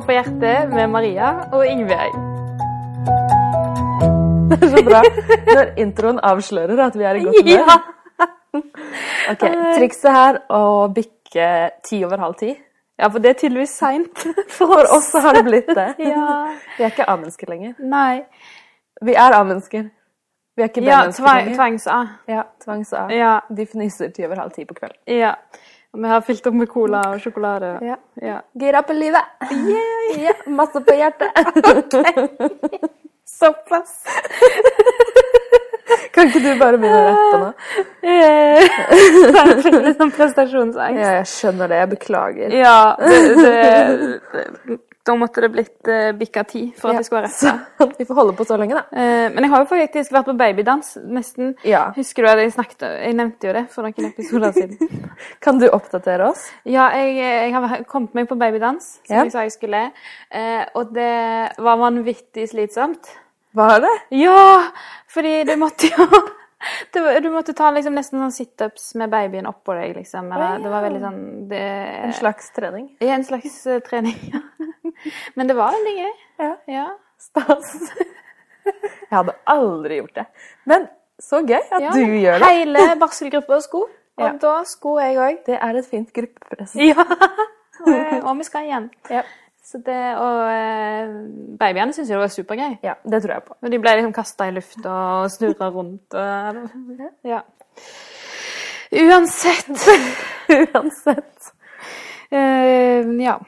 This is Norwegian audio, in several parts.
på hjertet med Maria og Ingebjørg. Det er så bra når introen avslører at vi er i godt humør. Ja. Ok, Trikset her å bikke ti over halv ti. ja, for det er tydeligvis seint. For oss har det blitt det. Ja. Vi er ikke A-mennesker lenger. Nei. Vi er A-mennesker. Vi er ikke Ja, B-mennesker tvang, lenger. tvangs-A. Ja, tvangs-A. Ja. De fniser ti over halv ti på kvelden. ja. Vi har fylt opp med cola og sjokolade. Ja. Ja. Gira på livet. Ja, masse på hjertet. Såpass. Kan ikke du bare begynne å rappe nå? Eh, Litt sånn prestasjonsangst. Ja, jeg skjønner det. Jeg beklager. Ja, det, det, da måtte det blitt uh, bikka ti for at det skulle være rett. vi får holde på så lenge, da. Uh, men jeg har jo faktisk vært på babydans, nesten. Ja. Husker du at jeg snakket Jeg nevnte jo det for noen episoder siden. Kan du oppdatere oss? Ja, jeg, jeg har kommet meg på babydans, som Ja. jeg sa jeg skulle. Uh, og det var vanvittig slitsomt. Hva er det? Ja! Fordi du måtte jo det var, Du måtte ta liksom nesten sånn situps med babyen oppå deg, liksom. Eller, Det var veldig sånn det, En slags trening? Ja, en slags eh, trening. ja. Men det var veldig gøy. Ja. Ja. Stas. Jeg hadde aldri gjort det. Men så gøy at Ja, du gjør det. Hele barselgruppa sko. Og Ja. da sko jeg òg. Det er et fint gruppepress. Ja. Og, eh, og vi skal igjen. Ja. Så det, og eh, babyene syntes jo det var supergøy. ja, det tror jeg på. Og de ble liksom kasta i lufta og snurra rundt og Ja. Uansett. Uansett. Uh, ja.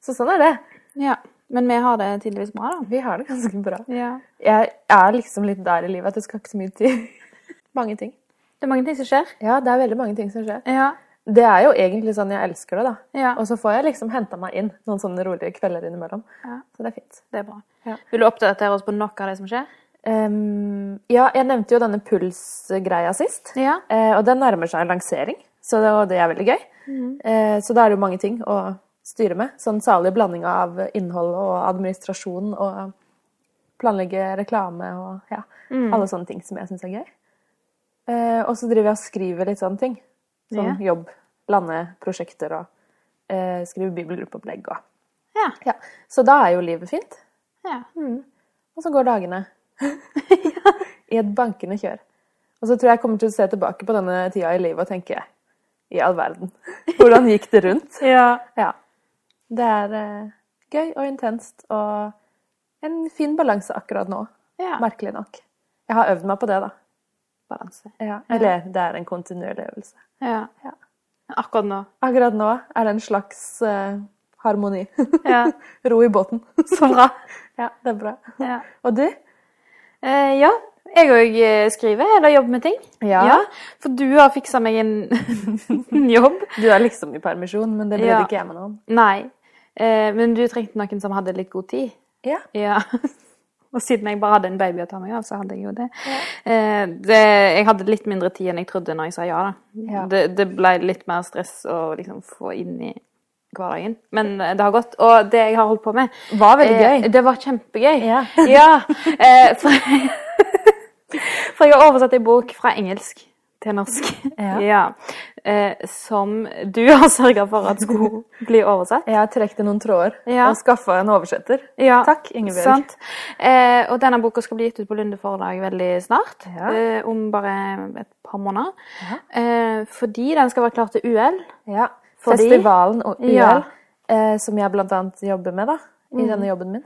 Så sånn er det. Ja. Men vi har det tydeligvis bra, da. Vi har det ganske bra. Ja. Jeg er liksom litt der i livet at det skal ikke så mye til. Mange ting. Det er mange ting som skjer. Ja, det er veldig mange ting som skjer. Ja. Det er jo egentlig sånn jeg elsker det, da. Ja. Og så får jeg liksom henta meg inn noen sånne rolige kvelder innimellom. Ja. Så det er fint. Det er bra. Ja. Vil du oppdatere oss på noe av det som skjer? Um, ja, jeg nevnte jo denne pulsgreia sist. Ja. Eh, og den nærmer seg en lansering, så det, det er veldig gøy. Eh, så da er det jo mange ting å styre med. Sånn salig blanding av innhold og administrasjon og planlegge reklame og ja, alle sånne ting som jeg syns er gøy. Eh, og så driver jeg og skriver litt sånne ting. Sånn yeah. jobb, landeprosjekter og eh, skriver bibelgruppeopplegg og Ja. ja. Så da er jo livet fint. ja. Og så går dagene i et bankende kjør. Og så tror jeg jeg kommer til å se tilbake på denne tida i livet og tenke i all verden. Hvordan gikk det rundt? ja. Ja. Det er eh, gøy og intenst og en fin balanse akkurat nå. Ja. Merkelig nok. Jeg har øvd meg på det, da. Balanse. Ja. Eller det er en kontinuerlig øvelse. Ja. Ja. Akkurat nå. Akkurat nå er det en slags eh, harmoni. Ja. Ro i båten. Så bra. Ja, det er bra. Ja. Og du? Eh, ja. Jeg òg skriver eller jobber med ting. Ja. For du har fiksa meg en jobb. Du er liksom i permisjon, men det blir Ja. ikke jeg med noen. Nei. Eh, men du trengte noen som hadde litt god tid. Ja. Ja. Og siden jeg bare hadde en baby å ta meg av, så hadde jeg jo det. Eh, det jeg hadde litt mindre tid enn jeg trodde når jeg sa ja. da. Ja. Det, det ble litt mer stress å liksom få inn i hverdagen. Men eh, det har gått. Og det jeg har holdt på med Var veldig eh, gøy. Det var kjempegøy. Ja. ja eh, for, for jeg har oversatt en bok fra engelsk til norsk. Ja. Eh, som du har sørga for at skulle bli oversatt. Jeg har trukket noen tråder Ja. og skaffa en oversetter. Ja, Takk, Ingebjørg. Sant? Eh, og denne boka skal bli gitt ut på Lunde forlag veldig snart. Ja. Eh, om bare et par måneder. Ja. Eh, fordi den skal være klar til UL. Ja. Fordi- Festivalen og UL, Ja. eh, som jeg blant annet jobber med da, i denne jobben min.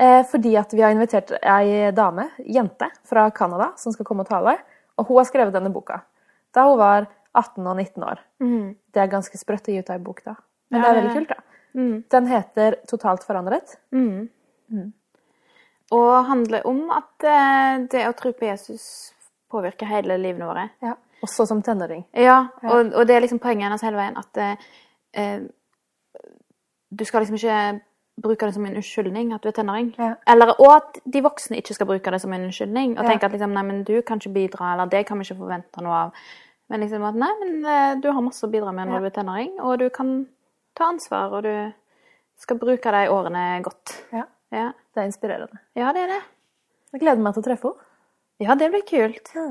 Eh, fordi at vi har invitert ei dame, jente, fra Canada, som skal komme og tale. Og hun har skrevet denne boka da hun var 18 og 19 år. Det er ganske sprøtt å gi ut ei bok da. Men Ja, det er veldig kult, da. Den heter 'Totalt forandret'. Og handler om at eh, det å tro på Jesus påvirker hele livene våre. Ja. Også som tenåring. Ja, og, og det er liksom poenget hennes hele veien at eh, eh, du skal liksom ikke bruke det som en unnskyldning at du er tenåring. Ja. Eller, og at de voksne ikke skal bruke det som en unnskyldning. Og tenke at liksom, nei, men du kan ikke bidra, eller det kan vi ikke forvente noe av. Men liksom at nei, men eh, du har masse å bidra med når Ja. du er tenåring, og du kan ta ansvar, og du skal bruke de årene godt. Ja. Ja, Det er inspirerende. ja det er det. Jeg gleder meg til å treffe henne. Ja, det blir kult. Ja.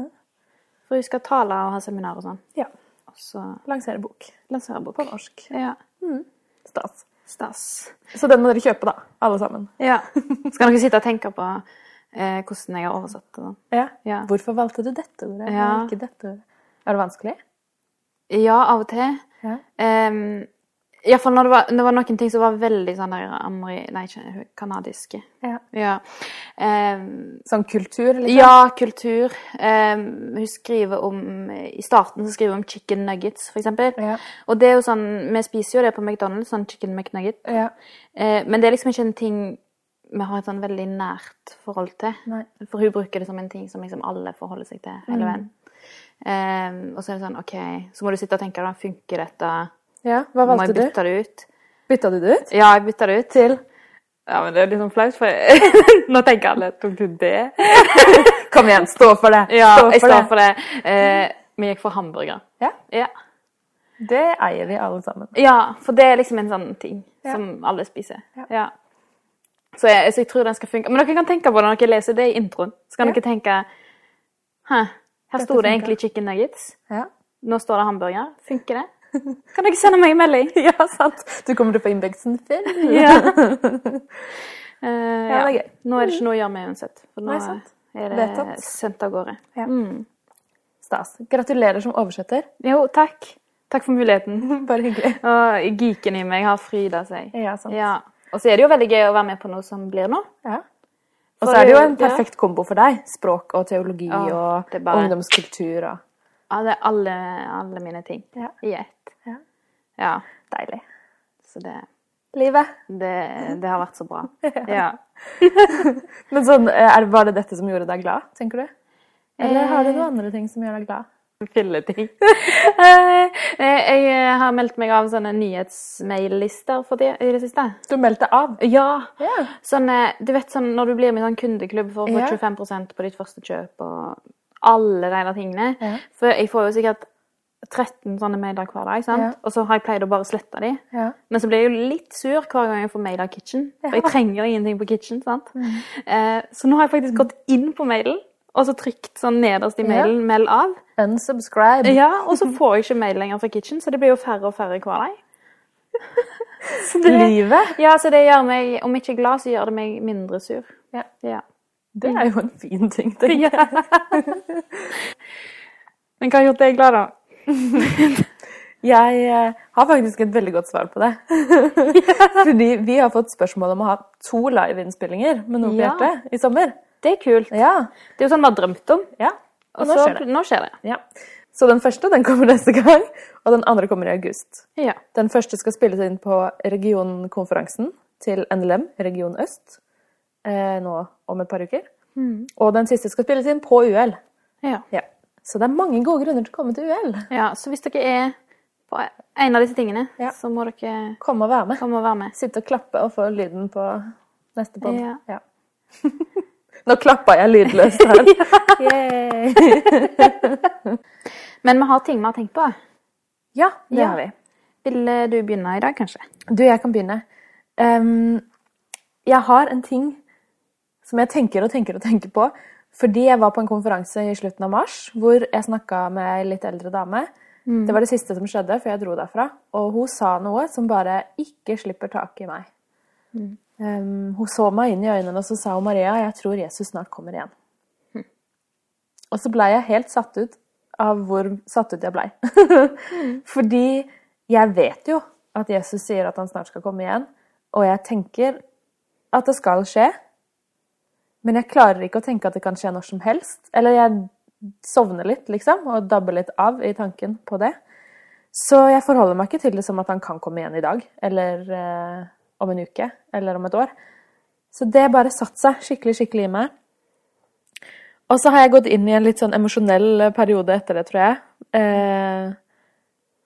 For vi skal tale og ha seminar og sånn. Ja. Og så Lansere bok. lansere bok. På norsk. Ja. Stas. Stas. Så den må dere kjøpe, da. Alle sammen. Ja. Skal dere sitte og tenke på eh, hvordan jeg har oversatt det? Ja. Ja. Hvorfor valgte du dette ordet, Ja. ikke dette ordet? Er det vanskelig? Ja, av og til. Ja. Um, Iallfall når det var, det var noen ting som var veldig sånn der amri, Nei, kanadiske. Ja. Ja. Um, Sånn kultur, liksom? ja, kultur. Um, hun skriver om I starten så skriver hun om chicken nuggets, for eksempel. Ja. Og det er jo sånn Vi spiser jo det på McDonald's, sånn chicken McNugget. Ja. Uh, men det er liksom ikke en ting vi har et sånn veldig nært forhold til. Nei. For hun bruker det som en ting som liksom alle forholder seg til hele veien. Ehm, og så er det sånn OK, så må du sitte og tenke da, funker dette? Ja. Hva valgte jeg du? Bytta det ut? Bytta du det ut? Ja, jeg bytta det ut. Til? Ja, men det er litt sånn flaut, for nå tenker alle Tok du det? Kom igjen, stå for det! Ja, stå jeg for står for det. Eh, vi gikk for hamburger. Ja. Ja. Det eier vi alle sammen. ja, for det er liksom en sånn ting Ja. som alle spiser. Ja. Så, jeg, så jeg tror den skal funke. Men dere kan tenke på det når dere leser det i introen. Så kan dere tenke Hæ, her sto det egentlig chicken nuggets. Ja. Nå står det hamburger. Funker det? Kan dere sende meg en melding? ja, sant. Du kommer til å få innboksen full. Ja. uh, Ja, gøy. Nå er det ikke noe å gjøre med uansett. For nå Nei, er det Vedtatt. sendt av gårde. Ja. Mm. Stas. Gratulerer som oversetter. Jo, takk. Takk for muligheten. Bare hyggelig. Og geeken i meg har fryda seg. Ja, sant. Ja. Og så er det jo veldig gøy å være med på noe som blir noe. Ja. Og så er det jo en perfekt kombo for deg. Språk og teologi Ja, og bare- ungdomskultur og Ja, det er alle, alle mine ting Ja. i ett. Ja. Deilig. Så det, Livet. det, det har vært så bra. Ja. Men sånn, er det, var det dette som gjorde deg glad, tenker du? Eller har du Eh. noen andre ting som gjør deg glad? Filleting. Eh, jeg har meldt meg av sånne nyhetsmail-lister for det, i det siste. Du meldte av. Ja. Yeah. Sånn, eh, du vet sånn når du blir med i sånn kundeklubb for å få yeah. 25% på ditt første kjøp og alle de der tingene. Yeah. For jeg får jo sikkert 13 sånne mailer hver dag, sant? Ja. og så har jeg pleid å bare slette de. Ja. Men så blir jeg jo litt sur hver gang jeg får mail av Kitchen. For jeg trenger ingenting på Kitchen. sant? Mm. Eh, så nå har jeg faktisk gått inn på mailen og så trykt sånn nederst i mailen 'meld av'. Unsubscribe. Ja, Og så får jeg ikke mail lenger fra Kitchen, så det blir jo færre og færre hver dag. Det, Livet. ja, så det gjør meg, om ikke glad, så gjør det meg mindre sur. Ja. Ja. Det er jo en fin ting, tenker jeg. Men hva har gjort deg glad, da? Jeg eh, har faktisk et veldig godt svar på det. Fordi vi har fått spørsmål om å ha to liveinnspillinger med Noe på Ja. hjertet i sommer. Det er kult. Ja. Det er jo sånn vi har drømt om. ja. Og Og nå så skjer det. nå skjer det. Ja. Så den første den kommer neste gang, og den andre kommer i august. Ja. Den første skal spilles inn på regionkonferansen til NLM, Region Øst, eh, nå om et par uker. Og den siste skal spilles inn på UL. Ja. Så det er mange gode grunner til å komme til UL. ja. Så hvis dere er på en av disse tingene, Ja. så må dere komme og være med. komme og være med. Sitte og klappe og få lyden på neste bånd. Ja. Ja. Nå klappa jeg lydløst her. Men vi har ting vi har tenkt på. Ja, det har vi. Vil du begynne i dag, kanskje? Du, jeg kan begynne. Um, jeg har en ting som jeg tenker og tenker og tenker på. Fordi jeg var på en konferanse i slutten av mars hvor jeg snakka med ei litt eldre dame. Det var det siste som skjedde før jeg dro derfra. Og hun sa noe som bare ikke slipper tak i meg. Ehm, hun så meg inn i øynene og så sa hun, Maria, jeg tror Jesus snart kommer igjen. Og så blei jeg helt satt ut av hvor satt ut jeg blei. Fordi jeg vet jo at Jesus sier at han snart skal komme igjen, og jeg tenker at det skal skje. Men jeg klarer ikke å tenke at det kan skje når som helst. Eller jeg sovner litt, liksom, og dabber litt av i tanken på det. Så jeg forholder meg ikke til det som at han kan komme igjen i dag, eller eh, om en uke, eller om et år. Så det bare satt seg skikkelig, skikkelig i meg. Og så har jeg gått inn i en litt sånn emosjonell periode etter det, tror jeg. Eh,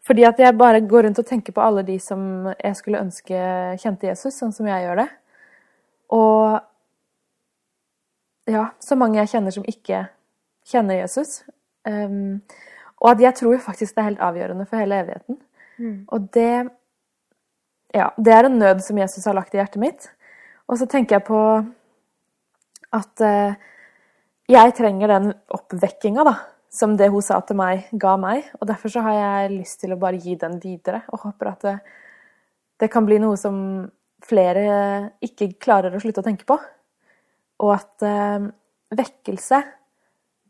fordi at jeg bare går rundt og tenker på alle de som jeg skulle ønske kjente Jesus, sånn som jeg gjør det. Og ja, så mange jeg kjenner som ikke kjenner Jesus. Um, og at jeg tror faktisk det er helt avgjørende for hele evigheten. Og det Ja, det er en nød som Jesus har lagt i hjertet mitt. Og så tenker jeg på at uh, jeg trenger den oppvekkinga, da. Som det hun sa til meg, ga meg. Og derfor så har jeg lyst til å bare gi den videre. Og håper at det, det kan bli noe som flere ikke klarer å slutte å tenke på. Og at eh, vekkelse,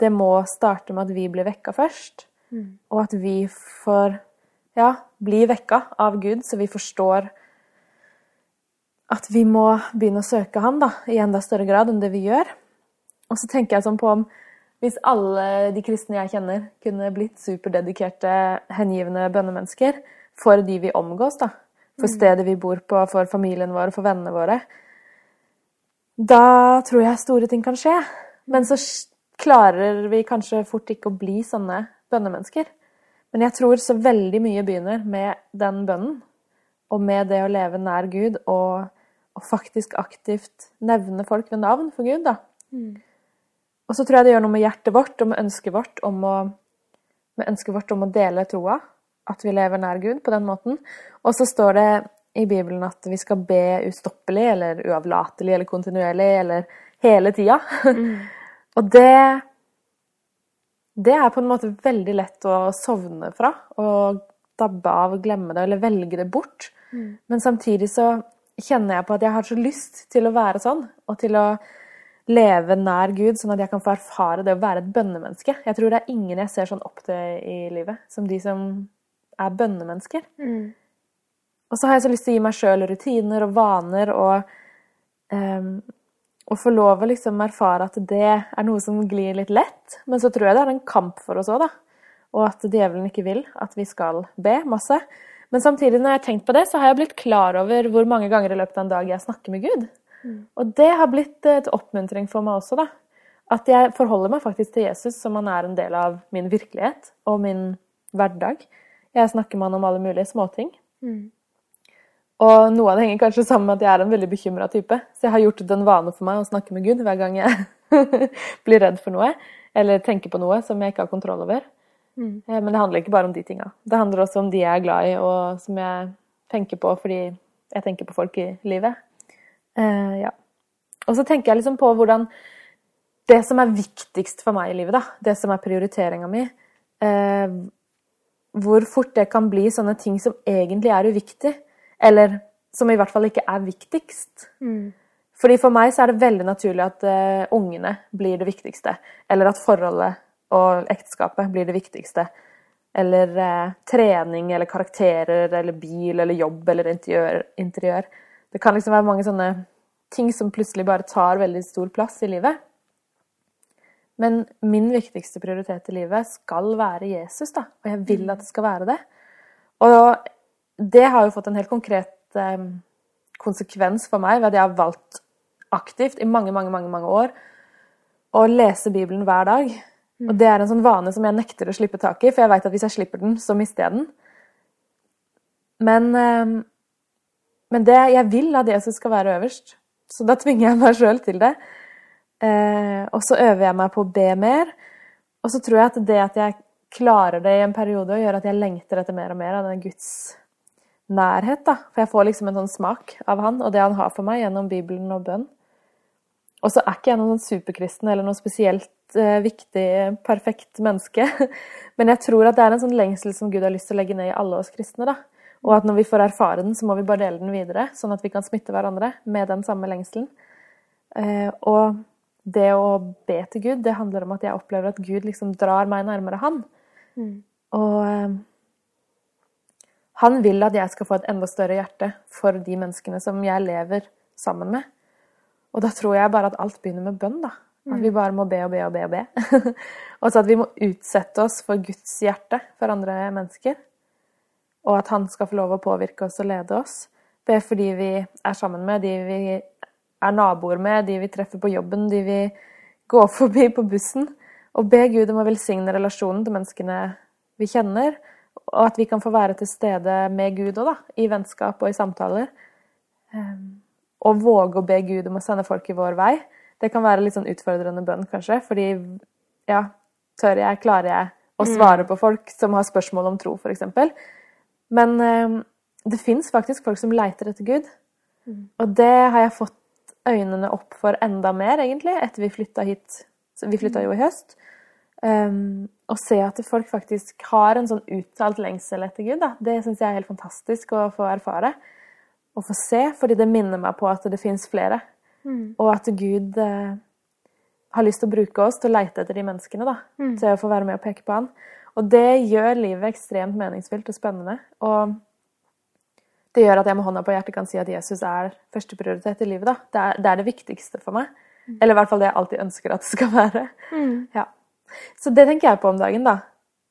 det må starte med at vi blir vekka først. Mm. Og at vi får ja, bli vekka av Gud, så vi forstår at vi må begynne å søke Han da, i enda større grad enn det vi gjør. Og så tenker jeg sånn på om hvis alle de kristne jeg kjenner, kunne blitt superdedikerte, hengivne bønnemennesker for de vi omgås, da, for stedet vi bor på, for familien vår, for vennene våre, da tror jeg store ting kan skje. Men så klarer vi kanskje fort ikke å bli sånne bønnemennesker. Men jeg tror så veldig mye begynner med den bønnen, og med det å leve nær Gud, og, og faktisk aktivt nevne folk ved navn for Gud, da. Mm. Og så tror jeg det gjør noe med hjertet vårt og med ønsket vårt om å, med ønsket vårt om å dele troa. At vi lever nær Gud på den måten. Og så står det i Bibelen at vi skal be ustoppelig eller uavlatelig eller kontinuerlig eller hele tida. Mm. og det Det er på en måte veldig lett å sovne fra. Og dabbe av, og glemme det eller velge det bort. Mm. Men samtidig så kjenner jeg på at jeg har så lyst til å være sånn. Og til å leve nær Gud, sånn at jeg kan få erfare det å være et bønnemenneske. Jeg tror det er ingen jeg ser sånn opp til i livet, som de som er bønnemennesker. Mm. Og så har jeg så lyst til å gi meg sjøl rutiner og vaner og um, få lov å liksom erfare at det er noe som glir litt lett. Men så tror jeg det er en kamp for oss òg, da. Og at djevelen ikke vil at vi skal be masse. Men samtidig, når jeg har tenkt på det, så har jeg blitt klar over hvor mange ganger i løpet av en dag jeg snakker med Gud. Mm. Og det har blitt et oppmuntring for meg også, da. At jeg forholder meg faktisk til Jesus som han er en del av min virkelighet og min hverdag. Jeg snakker med han om alle mulige småting. Mm. Og noe av det henger kanskje sammen med at jeg er en veldig bekymra type. Så jeg har gjort det en vane for meg å snakke med Gud hver gang jeg blir redd for noe. Eller tenker på noe som jeg ikke har kontroll over. Mm. Eh, Men det handler ikke bare om de tinga. Det handler også om de jeg er glad i, og som jeg tenker på fordi jeg tenker på folk i livet. Uh, ja. Og så tenker jeg liksom på hvordan det som er viktigst for meg i livet, da, det som er prioriteringa mi, uh, hvor fort det kan bli sånne ting som egentlig er uviktig, eller som i hvert fall ikke er viktigst. Mm. Fordi For meg så er det veldig naturlig at uh, ungene blir det viktigste. Eller at forholdet og ekteskapet blir det viktigste. Eller uh, trening eller karakterer eller bil eller jobb eller interiør, interiør. Det kan liksom være mange sånne ting som plutselig bare tar veldig stor plass i livet. Men min viktigste prioritet i livet skal være Jesus, da. Og jeg vil at det skal være det. Og det har jo fått en helt konkret eh, konsekvens for meg ved at jeg har valgt aktivt i mange, mange, mange, mange år å lese Bibelen hver dag. Og det er en sånn vane som jeg nekter å slippe tak i, for jeg veit at hvis jeg slipper den, så mister jeg den. Men, eh, men det, jeg vil at Jesus skal være øverst, så da tvinger jeg meg sjøl til det. Eh, og så øver jeg meg på å be mer. Og så tror jeg at det at jeg klarer det i en periode, gjør at jeg lengter etter mer og mer av den Guds nærhet. da. For jeg får liksom en sånn smak av han og det han har for meg gjennom Bibelen og bønn. Og så er ikke jeg noen sånn superkristen eller noe spesielt eh, viktig, perfekt menneske. Men jeg tror at det er en sånn lengsel som Gud har lyst til å legge ned i alle oss kristne. da. Og at når vi får erfare den, så må vi bare dele den videre, sånn at vi kan smitte hverandre med den samme lengselen. Eh, og det å be til Gud, det handler om at jeg opplever at Gud liksom drar meg nærmere Han. Mm. Og eh, han vil at jeg skal få et enda større hjerte for de menneskene som jeg lever sammen med. Og da tror jeg bare at alt begynner med bønn, da. At vi bare må be og be og be og be. og så at vi må utsette oss for Guds hjerte for andre mennesker. Og at han skal få lov å påvirke oss og lede oss. Be fordi vi er sammen med, de vi er naboer med, de vi treffer på jobben, de vi går forbi på bussen. Og be Gud om å velsigne relasjonen til menneskene vi kjenner. Og at vi kan få være til stede med Gud òg, da. I vennskap og i samtaler. Og våge å be Gud om å sende folk i vår vei. Det kan være litt sånn utfordrende bønn, kanskje. Fordi ja, tør jeg, klarer jeg å svare på folk som har spørsmål om tro, f.eks. Men um, det fins faktisk folk som leiter etter Gud. Og det har jeg fått øynene opp for enda mer, egentlig, etter vi flytta hit. Så vi flytta jo i høst. Um, å se at folk faktisk har en sånn uttalt lengsel etter Gud, da. det syns jeg er helt fantastisk å få erfare. og få se, fordi det minner meg på at det fins flere. Og at Gud eh, har lyst til å bruke oss til å leite etter de menneskene. da, Til å få være med og peke på han. Og det gjør livet ekstremt meningsfylt og spennende. Og det gjør at jeg med hånda på hjertet kan si at Jesus er førsteprioritet i livet. da. Det er, det er det viktigste for meg. Eller i hvert fall det jeg alltid ønsker at det skal være. Ja. Så det tenker jeg på om dagen, da.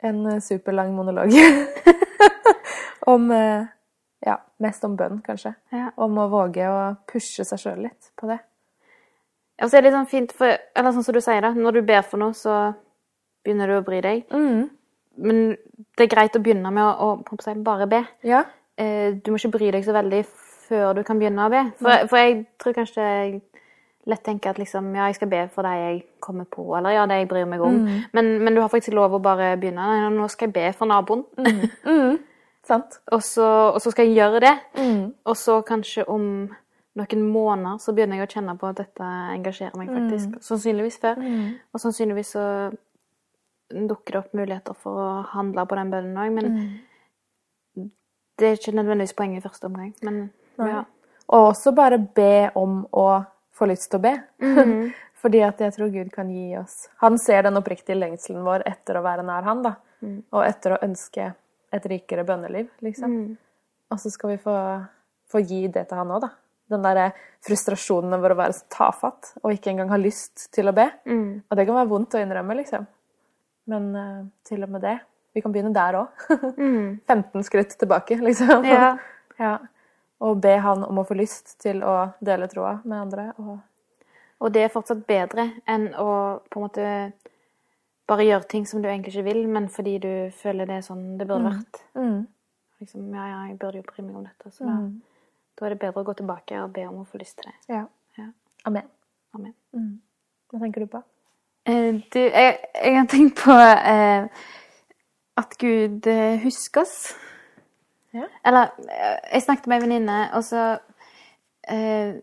En eh, superlang monolog. om eh, Ja, mest om bønn, kanskje. Ja. Om å våge å pushe seg sjøl litt på det. Og så er det litt sånn fint, for, eller sånn som du sier da, når du ber for noe, så begynner du å bry deg. Men det er greit å begynne med å, å si, bare be. Ja. Eh, du må ikke bry deg så veldig før du kan begynne å be. For, for jeg tror kanskje jeg lett tenke at liksom, ja, jeg skal be for det jeg kommer på, eller ja, det jeg bryr meg om. Men, men du har faktisk lov å bare begynne. Nei, Nå skal jeg be for naboen. Sant. og, så, og så skal jeg gjøre det. Og så kanskje om noen måneder så begynner jeg å kjenne på at dette engasjerer meg faktisk. Sannsynligvis før. Og sannsynligvis så dukker det opp muligheter for å handle på den bønnen òg, men det er ikke nødvendigvis poenget i første omgang. Men ja. Og også bare be om å få lyst til å be. Fordi at jeg tror Gud kan gi oss Han ser den oppriktige lengselen vår etter å være nær Han, da. Og etter å ønske et rikere bønneliv, liksom. Og så skal vi få, få gi det til Han òg, da. Den derre frustrasjonen over å være så tafatt og ikke engang ha lyst til å be. Og det kan være vondt å innrømme, liksom. Men uh, til og med det. Vi kan begynne der òg. 15 skritt tilbake, liksom. Ja. Ja. Og be han om å få lyst til å dele troa med andre. Og Og det er fortsatt bedre enn å på en måte bare gjøre ting som du egentlig ikke vil, men fordi du føler det er sånn det burde vært. Liksom, ja, ja, jeg burde jo bry meg om dette. Så da, da er det bedre å gå tilbake og be om å få lyst til det. ja. Ja. Amen. Amen. Hva tenker du på? Eh, du, jeg, jeg har tenkt på eh, at Gud eh, husker oss. Ja. Eller eh, jeg snakket med ei venninne, og så eh,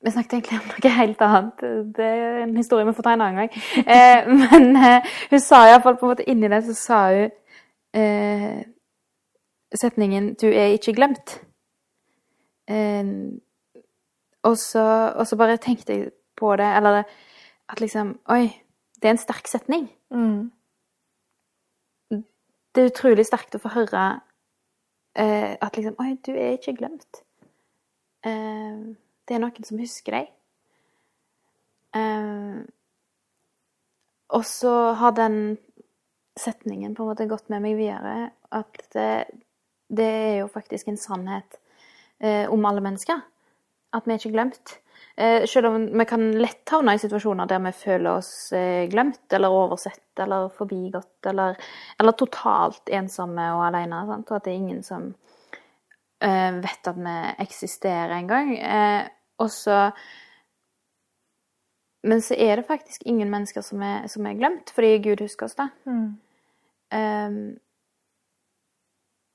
Vi snakket egentlig om noe helt annet. Det er en historie vi får ta en annen gang. Eh, men eh, hun sa iallfall på en måte inni det, så sa hun eh, setningen 'Du er ikke glemt'. Eh, og, så, og så bare tenkte jeg på det, eller at liksom Oi, det er en sterk setning. Det er utrolig sterkt å få høre eh, at liksom Oi, du er ikke glemt. Eh, det er noen som husker deg. Eh, og så har den setningen på en måte gått med meg videre. At det, det er jo faktisk en sannhet eh, om alle mennesker. At vi er ikke glemt. Eh, selv om vi kan lett havne i situasjoner der vi føler oss eh, glemt eller oversett eller forbigått eller, eller totalt ensomme og alene. Sant? Og at det er ingen som eh, vet at vi eksisterer engang. Eh, og så Men så er det faktisk ingen mennesker som er, som er glemt, fordi Gud husker oss, da. Eh,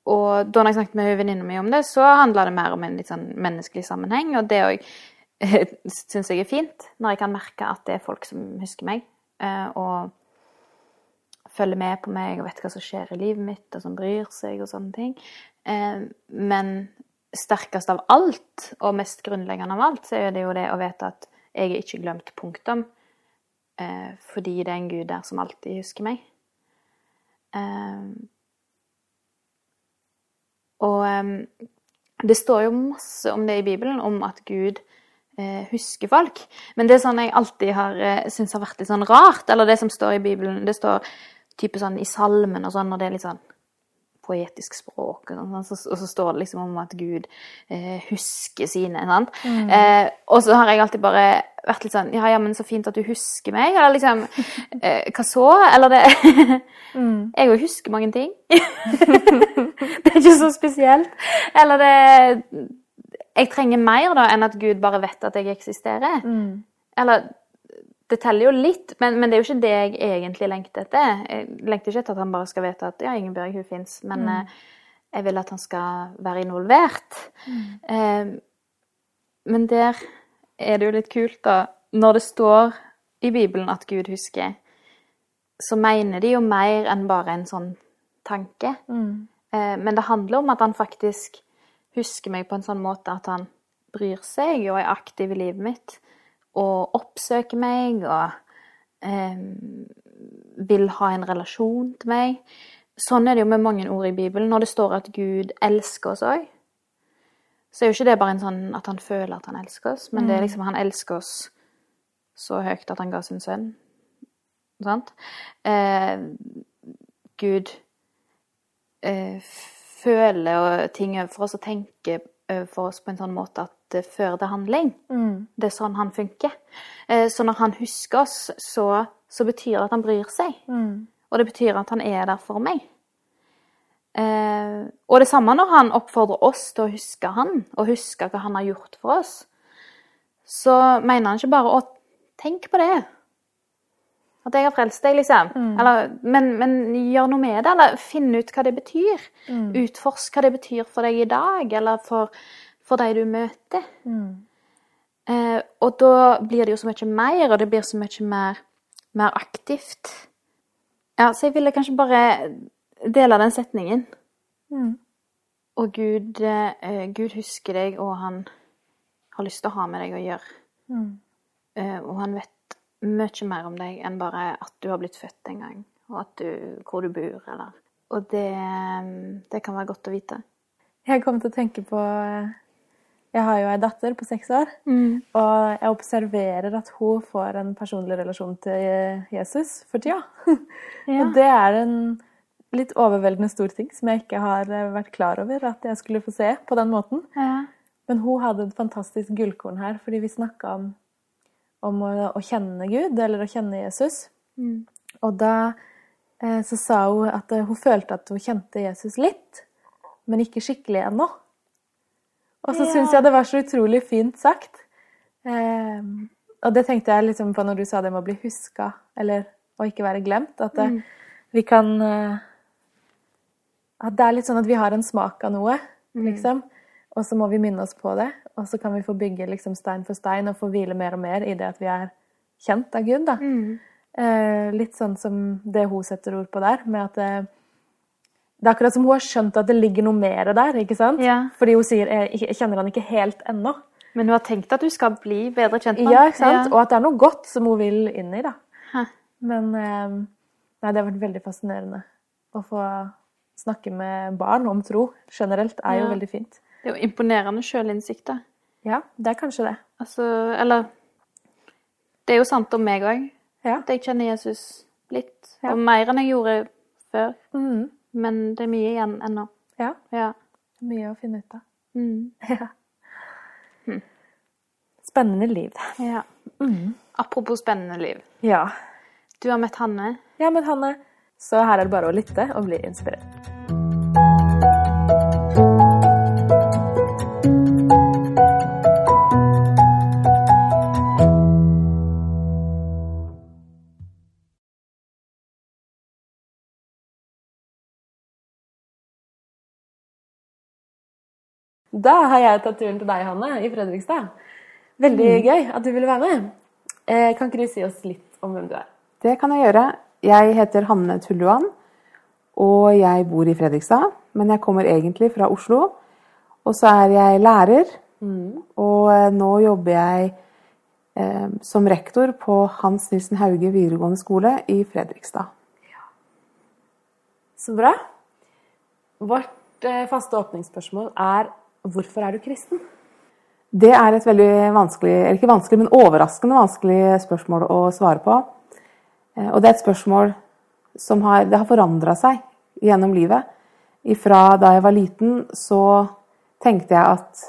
og da jeg snakket med venninna mi om det, så handla det mer om en litt sånn menneskelig sammenheng. Og det òg syns jeg er fint, når jeg kan merke at det er folk som husker meg. eh, Og følger med på meg og vet hva som skjer i livet mitt, og som bryr seg og sånne ting. Eh, Men sterkest av alt, og mest grunnleggende av alt, så er det jo det å vite at jeg er ikke glemt, punktum. Eh, Fordi det er en Gud der som alltid husker meg. Og det står jo masse om det i Bibelen, om at Gud husker folk. Men det er sånn jeg alltid har eh, syntes har vært litt sånn rart. Eller det som står i Bibelen, det står type sånn i salmen og sånn, og det er litt sånn poetisk språk, og, sånn, så, og så står det liksom om at Gud eh, husker sine. Sant? Eh, og så har jeg alltid bare vært litt sånn Ja, ja, men så fint at du husker meg. Eller liksom eh, Hva så? Eller det Jeg òg husker mange ting. det er ikke så spesielt. Eller det Jeg trenger mer da enn at Gud bare vet at jeg eksisterer. Eller det teller jo litt, men, men det er jo ikke det jeg egentlig lengter etter. Jeg lengter ikke etter at han bare skal vite at ja, Ingebjørg, hun fins, men eh, jeg vil at han skal være involvert. Eh, men der er det jo litt kult, da. Når det står i Bibelen at Gud husker, så mener de jo mer enn bare en sånn tanke. Eh, men det handler om at han faktisk husker meg på en sånn måte at han bryr seg og er aktiv i livet mitt og oppsøker meg og eh, vil ha en relasjon til meg. Sånn er det jo med mange ord i Bibelen. Når det står at Gud elsker oss òg, så er jo ikke det bare en sånn at han føler at han elsker oss, men det er liksom han elsker oss så høyt at han ga sin sønn. Sant? Eh, Gud eh, føler ting overfor oss og tenker overfor oss på en sånn måte at det fører til handling. Det er sånn han funker. Eh, så når han husker oss, så, så betyr det at han bryr seg. Og det betyr at han er der for meg. Eh, og det samme når han oppfordrer oss til å huske han, og huske hva han har gjort for oss. Så mener han ikke bare å tenke på det. At jeg har frelst deg, liksom. Eller, men, men gjør noe med det, eller finn ut hva det betyr. Utforsk hva det betyr for deg i dag, eller for, for de du møter. Eh, og da blir det jo så mye mer, og det blir så mye mer, mer aktivt. Ja, så jeg ville kanskje bare dele den setningen. Og Gud, eh, Gud husker deg, og han har lyst til å ha med deg å gjøre. Eh, og han vet mye mer om deg enn bare at du har blitt født en gang, og du, hvor du bor, eller Og det, det kan være godt å vite. Jeg kom til å tenke på Jeg har jo ei datter på seks år. Og jeg observerer at hun får en personlig relasjon til Jesus for tida. Ja. Og det er en litt overveldende stor ting som jeg ikke har vært klar over at jeg skulle få se på den måten. Ja. Men hun hadde et fantastisk gullkorn her, fordi vi snakka om, om å, å kjenne Gud, eller å kjenne Jesus. Og da eh, så sa hun at eh, hun følte at hun kjente Jesus litt, men ikke skikkelig ennå. Og så Ja. syns jeg det var så utrolig fint sagt. Eh, og det tenkte jeg liksom på når du sa det med å bli huska, eller å ikke være glemt. At eh, vi kan eh, At det er litt sånn at vi har en smak av noe, liksom. Og så må vi minne oss på det, og så kan vi få bygge liksom stein for stein og få hvile mer og mer i det at vi er kjent av Gud. da. Eh, litt sånn som det hun setter ord på der, med at eh, det er akkurat som hun har skjønt at det ligger noe mer der. ikke sant? Ja. Fordi hun sier jeg, jeg kjenner han ikke helt ennå. Men hun har tenkt at du skal bli bedre kjent med Ja, han. ikke sant? Og at det er noe godt som hun vil inn i. da. Hæ. Men eh, nei, det har vært veldig fascinerende. Å få snakke med barn om tro generelt er jo Ja. veldig fint. Det er jo imponerende sjølinnsikt, da. Ja, det er kanskje det. Altså, eller Det er jo sant om meg òg. Ja. At jeg kjenner Jesus litt. Ja. Og mer enn jeg gjorde før. Mm. Men det er mye igjen ennå. ja. Ja. Mye å finne ut av. Mm. Ja. Spennende liv. ja. Apropos spennende liv. Ja. Du har møtt Hanne. Jeg har møtt Hanne, så her er det bare å lytte og bli inspirert. Da har jeg tatt turen til deg, Hanne, i Fredrikstad. Veldig gøy at du ville være med. Eh, kan ikke du si oss litt om hvem du er? Det kan jeg gjøre. Jeg heter Hanne Tulluan, og jeg bor i Fredrikstad. Men jeg kommer egentlig fra Oslo. Og så er jeg lærer, og eh, nå jobber jeg eh, som rektor på Hans Nilsen Hauge videregående skole i Fredrikstad. Så bra. Vårt eh, faste åpningsspørsmål er hvorfor er du kristen? Det er et veldig vanskelig, eller ikke vanskelig, men overraskende vanskelig spørsmål å svare på. Eh, Og det er et spørsmål som har, det har forandra seg gjennom livet. Ifra da jeg var liten, så tenkte jeg at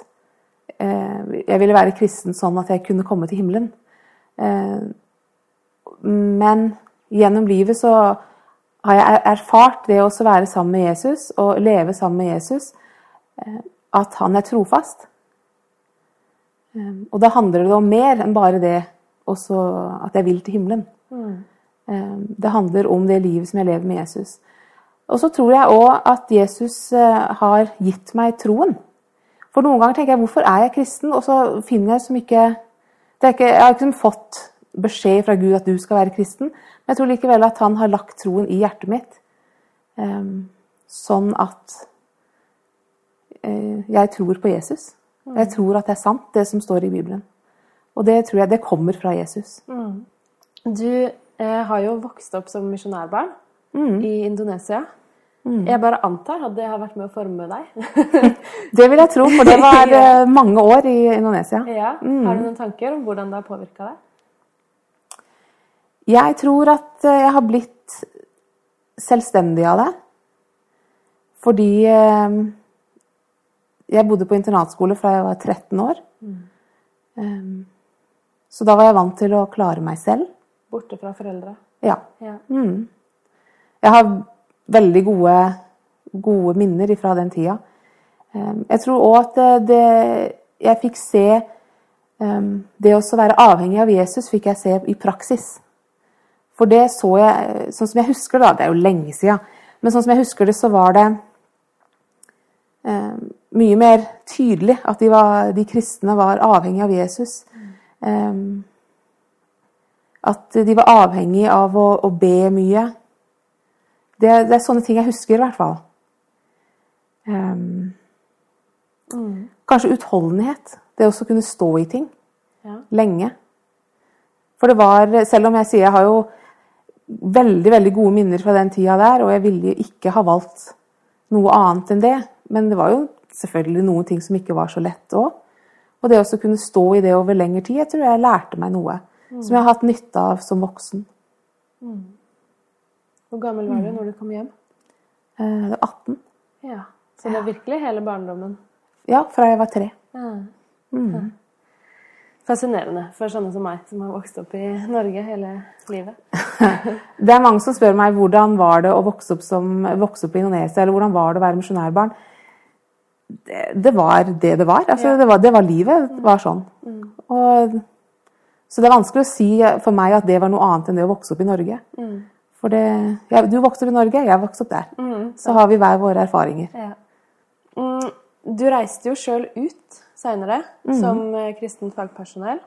eh, jeg ville være kristen sånn at jeg kunne komme til himmelen. Eh, men gjennom livet så har jeg er- erfart det å være sammen med Jesus og leve sammen med Jesus, at han er trofast. Um, Og da handler det om mer enn bare det også at jeg vil til himmelen. Mm. Det handler om det livet som jeg lever med Jesus. Og så tror jeg òg at Jesus eh, har gitt meg troen. For noen ganger tenker jeg hvorfor er jeg kristen, og så finner jeg som ikke, det er ikke Jeg har ikke liksom fått beskjed fra Gud at du skal være kristen, men jeg tror likevel at han har lagt troen i hjertet mitt. Um, sånn at jeg tror på Jesus. Jeg tror at det er sant, det som står i Bibelen. Og det tror jeg det kommer fra Jesus. Du eh, har jo vokst opp som misjonærbarn i Indonesia. Jeg bare antar at det har vært med å forme deg. Det vil jeg tro, for det var eh, mange år i Indonesia. ja. Har du noen tanker om hvordan det har påvirka deg? Jeg tror at eh, jeg har blitt selvstendig av det. Fordi eh, jeg bodde på internatskole fra jeg var 13 år. Eh, Så da var jeg vant til å klare meg selv. Borte fra foreldre. Ja. Ja. Jeg har veldig gode, gode minner fra den tida. Eh, Jeg tror òg at det, det Jeg fikk se eh, Det å være avhengig av Jesus fikk jeg se i praksis. For det så jeg Sånn som jeg husker det, da, det er jo lenge sida, men sånn som jeg husker det, så var det mye mer tydelig at de, var, de kristne var avhengig av Jesus. Eh, at de var avhengig av å, å be mye. Det, det er sånne ting jeg husker, i hvert fall. Ehm, Kanskje utholdenhet. Det å kunne stå i ting Ja. lenge. For det var, selv om jeg sier jeg har jo veldig veldig gode minner fra den tida der, og jeg ville ikke ha valgt noe annet enn det, men det var jo selvfølgelig noen ting som ikke var så lett òg. Og det å kunne stå i det over lengre tid, jeg tror jeg lærte meg noe som jeg har hatt nytte av som voksen. Hvor gammel var du når du kom hjem? Eh, Det var 18. Ja. Så det er virkelig hele barndommen. Ja, fra jeg var tre. Fascinerende for sånne som meg, som har vokst opp i Norge hele livet. Det er mange som spør meg hvordan var det å vokse opp, som, vokse opp i Indonesia, eller hvordan var det å være misjonærbarn. Det, det var det det var. Altså, det, var det var livet. Det var sånn. Og, så det er vanskelig å si for meg at det var noe annet enn det å vokse opp i Norge. For det, ja, du vokste opp i Norge, jeg vokste opp der. Så har vi hver våre erfaringer. Ja. Mm, du reiste jo sjøl ut seinere som eh, kristent fagpersonell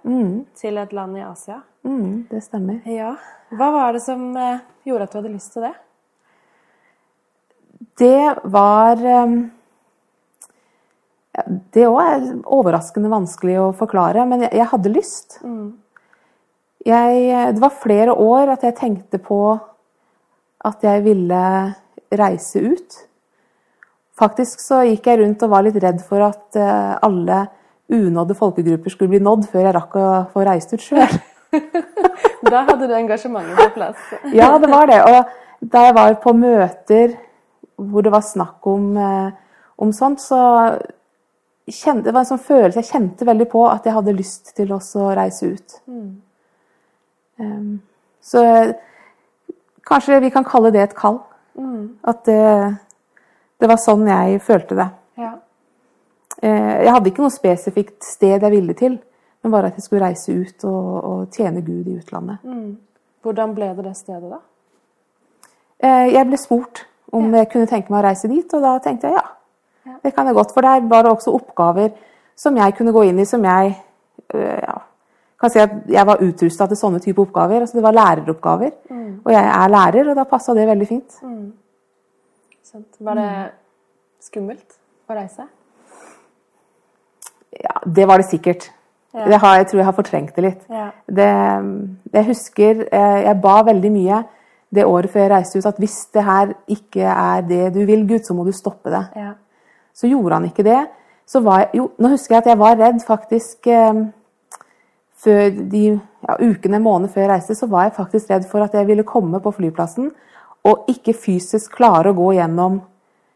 til et land i Asia. Mm, det stemmer. Ja. Hva var det som eh, gjorde at du hadde lyst til det? Det var ja, Det òg er overraskende vanskelig å forklare, men jeg, jeg hadde lyst. Jeg, det var flere år at jeg tenkte på at jeg ville reise ut. Faktisk så gikk jeg rundt og var litt redd for at eh, alle unådde folkegrupper skulle bli nådd før jeg rakk å få reist ut sjøl. Da hadde du engasjementet på plass. Ja, det var det. Og da jeg var på møter hvor det var snakk om, eh, om sånt, så kjente, det var en sånn følelse Jeg kjente veldig på at jeg hadde lyst til også å reise ut. Um, så kanskje vi kan kalle det et kall. At det, det var sånn jeg følte det. Ja. Uh, Jeg hadde ikke noe spesifikt sted jeg ville til, men bare at jeg skulle reise ut og, og tjene Gud i utlandet. Hvordan ble det det stedet, da? Uh, Jeg ble spurt om jeg kunne tenke meg å reise dit, og da tenkte jeg ja. Det kan jeg godt, for der var det også oppgaver som jeg kunne gå inn i, som jeg øh, ja, kan si at jeg var utrusta til sånne type oppgaver. altså Det var læreroppgaver. Og jeg er lærer, og da passa det veldig fint. Sant? Var det skummelt å reise? Ja, Det var det sikkert. Ja. Det har, jeg tror jeg har fortrengt det litt. Ja. Det, jeg husker eh, jeg ba veldig mye det året før jeg reiste ut, at hvis det her ikke er det du vil, Gud, så må du stoppe det. Ja. Så gjorde han ikke det. Så var jeg, jo, nå husker jeg at jeg var redd faktisk eh, før de ja, ukene, måneder før jeg reiste, så var jeg faktisk redd for at jeg ville komme på flyplassen og ikke fysisk klare å gå gjennom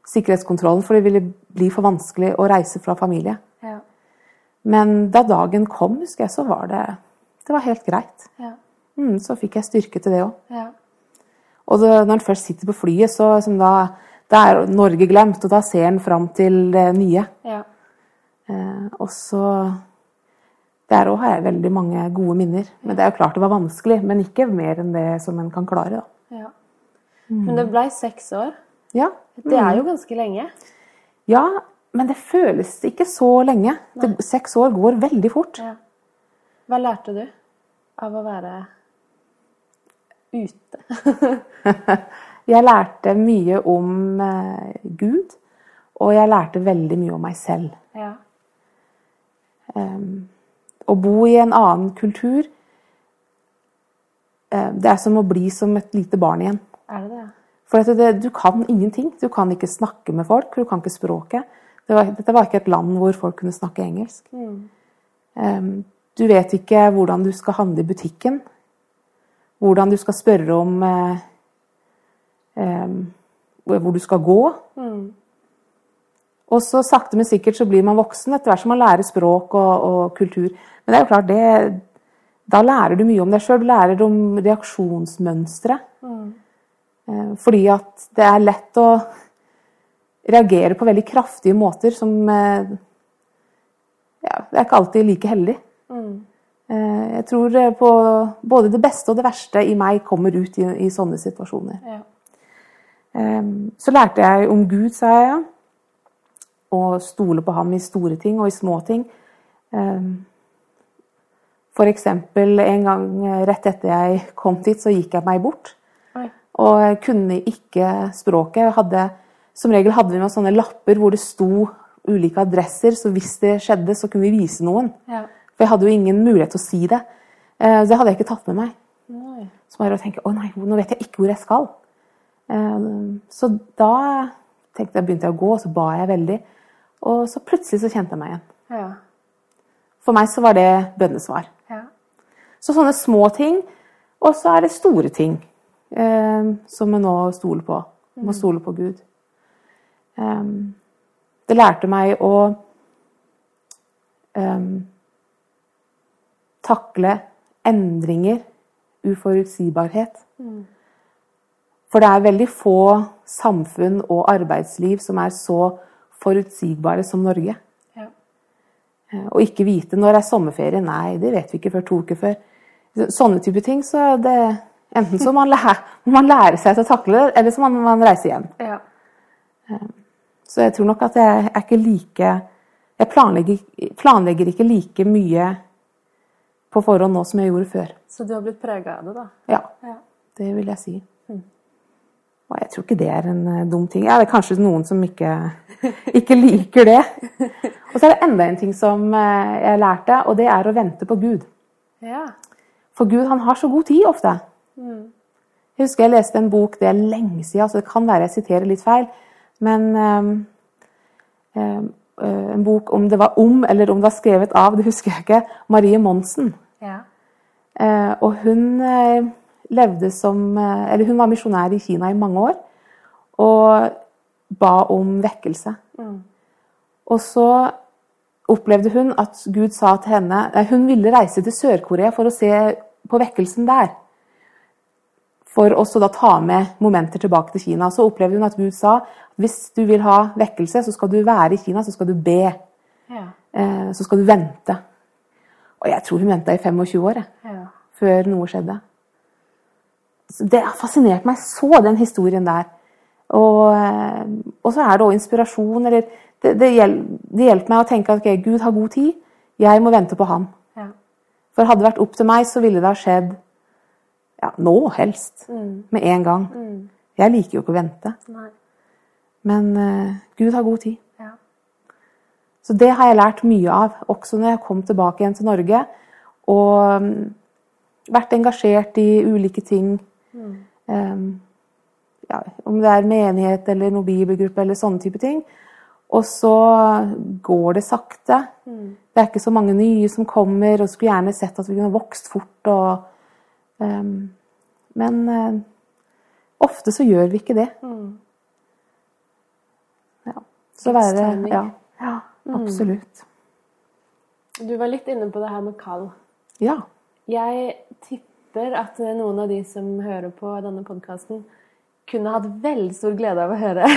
sikkerhetskontrollen, for det ville bli for vanskelig å reise fra familie. Ja. Men da dagen kom, husker jeg, så var det, det var helt greit. Ja. Mm, så fikk jeg styrke til det òg. Ja. Og da, når en først sitter på flyet, så som da, da er Norge glemt, og da ser en fram til det nye. Ja. Eh, og så Der òg har jeg veldig mange gode minner. Men det er jo klart det var vanskelig, men ikke mer enn det som en kan klare. da. ja. Men det blei seks år. Ja, Det er jo ganske lenge. ja men det føles ikke så lenge. Det, seks år går veldig fort. Ja. Hva lærte du av å være ute? Jeg lærte mye om eh, Gud, Og jeg lærte veldig mye om meg selv. Ja. Um, å bo i en annen kultur eh, Det er som å bli som et lite barn igjen. Er det det? For at det, du kan ingenting. Du kan ikke snakke med folk, du kan ikke språket. Det var, dette var ikke et land hvor folk kunne snakke engelsk. Um, du vet ikke hvordan du skal handle i butikken. Hvordan du skal spørre om eh, hvor hvor du skal gå. Og så sakte, men sikkert så blir man voksen etter hvert som man lærer språk og, og kultur. Men det er jo klart, det, da lærer du mye om deg sjøl. Du lærer om reaksjonsmønstre. Mm. Fordi at det er lett å reagere på veldig kraftige måter som eh, ja, Det er ikke alltid like heldig. Mm. Jeg tror eh, på både det beste og det verste i meg kommer ut i, i sånne situasjoner. Ja. Eh, Så lærte jeg om Gud, sa jeg, Å stole på ham i store ting og i små ting. F.eks. For eksempel en gang eh, rett etter jeg kom dit, så gikk jeg meg bort. Oi. Og jeg kunne ikke språket. Hadde, som regel hadde vi med sånne lapper hvor det sto ulike adresser, så hvis det skjedde, så kunne vi vise noen. Ja. For jeg hadde jo ingen mulighet til å si det. Eh, Så det hadde jeg ikke tatt med meg. Nei. Så bare å tenke å nei, nå vet jeg ikke hvor jeg skal. Eh, Så da tenkte jeg, begynte jeg å gå, og så ba jeg veldig. Og så plutselig så kjente jeg meg igjen. Ja. For meg så var det bønnesvar. Ja. Så sånne små ting, og så er det store ting eh, som vi nå stoler på. Må stole på Gud. Um, det lærte meg å um, takle endringer, uforutsigbarhet. For det er veldig få samfunn og arbeidsliv som er så forutsigbare som Norge. Ja. Eh, Og ikke vite når er sommerferie. Nei, det vet vi ikke før to uker før. Sånne type ting. Så det, enten så man, lære, man lære seg å takle det, eller så må man reise hjem. Ja. Så jeg tror nok at jeg er ikke like Jeg planlegger, planlegger ikke like mye på forhånd nå som jeg gjorde før. Så du har blitt prega av det, da? Ja, Ja. det vil jeg si. Og jeg tror ikke det er en eh, dum ting. Ja, det er kanskje noen som ikke, ikke liker det. Og så er det enda en ting som eh, jeg lærte, og det er å vente på Gud. Ja. For Gud han har så god tid ofte. Jeg husker jeg leste en bok, det er lenge siden, så det kan være jeg siterer litt feil. Men um, eh, en bok om det var om, eller om det var skrevet av, det husker jeg ikke, Marie Monsen. Ja. Uh, og hun eh, levde som eh, Eller hun var misjonær i Kina i mange år. Og ba om vekkelse. Og så opplevde hun at Gud sa til henne nei, Hun ville reise til Sør-Korea for å se på vekkelsen der. For også da ta med momenter tilbake til Kina. Så opplevde hun at Gud sa at hvis du vil ha vekkelse, så skal du være i Kina, så skal du be. Ja. Eh, så skal du vente. Og jeg tror hun venta i 25 år. jeg Ja. før noe skjedde. Det har fascinert meg så, den historien der. Og, eh, og så er det òg inspirasjon. Eller det, det, hjel, det hjelper meg å tenke at okay, Gud har god tid, jeg må vente på ham. Ja. For hadde det vært opp til meg, så ville det ha skjedd ja, nå helst. Med en gang. Jeg liker jo ikke å vente. Nei. Men uh, Gud har god tid. Ja. Så det har jeg lært mye av, også når jeg kom tilbake igjen til Norge. Og um, vært engasjert i ulike ting. Um, ja, om det er menighet eller noen bibelgruppe eller sånne type ting. Og så går det sakte. Det er ikke så mange nye som kommer, og skulle gjerne sett at vi kunne vokst fort. Og, um, men uh, ofte så gjør vi ikke det. Ja. Så være. Ja, ja absolutt. Du var litt inne på det her med kall. Ja. Jeg tipper at eh, noen av de som hører på denne podkasten, kunne hatt veldig stor glede av å høre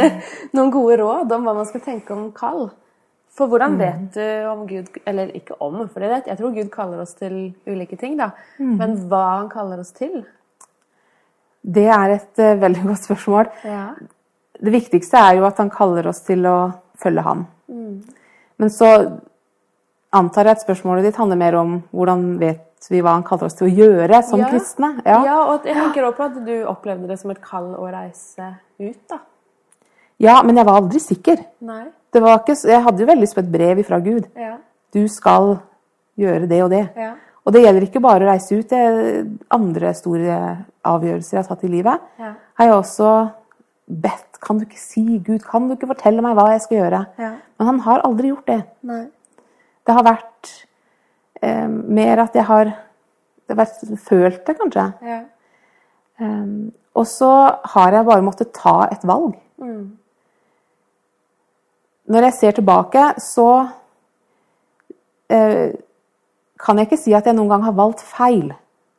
noen gode råd om hva man skal tenke om kall. For hvordan vet du om Gud Eller ikke om, for det vet jeg. tror Gud kaller oss til ulike ting, da. Men hva han kaller oss til? Det er et uh, veldig godt spørsmål. Ja. Det viktigste er jo at han kaller oss til å følge ham. Men så antar jeg at spørsmålet ditt handler mer om hvordan vet vi hva han kaller oss til å gjøre som Ja. kristne. Ja. og jeg tenker også på at du opplevde det som et kall å reise ut, da. Ja, men jeg var aldri sikker. Nei. Det var ikke, jeg hadde jo veldig lyst på et brev fra Gud. Ja. Du skal gjøre det og det. Ja. Og det gjelder ikke bare å reise ut. Det er andre store avgjørelser jeg har tatt i livet. Ja. Har jeg også bedt Kan du ikke si, Gud, kan du ikke fortelle meg hva jeg skal gjøre? Ja. Men han har aldri gjort det. Nei. Det har vært eh, mer at jeg har vært, følt det, kanskje. Ja. Um, og så har jeg bare måttet ta et valg. Mm. Når jeg ser tilbake, så eh, kan jeg ikke si at jeg noen gang har valgt feil.